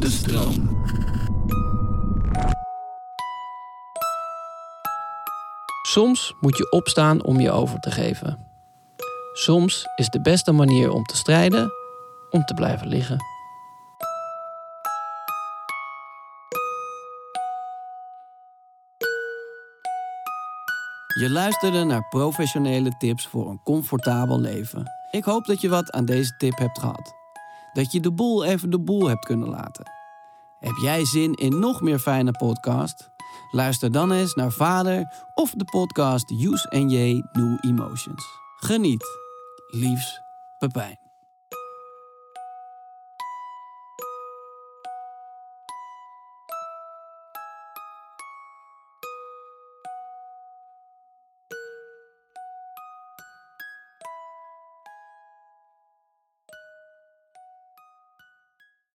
De stroom. Soms moet je opstaan om je over te geven. Soms is de beste manier om te strijden om te blijven liggen. Je luisterde naar professionele tips voor een comfortabel leven. Ik hoop dat je wat aan deze tip hebt gehad. Dat je de boel even de boel hebt kunnen laten. Heb jij zin in nog meer fijne podcast? Luister dan eens naar Vader of de podcast Use NJ New Emotions. Geniet. Liefs, Pepijn.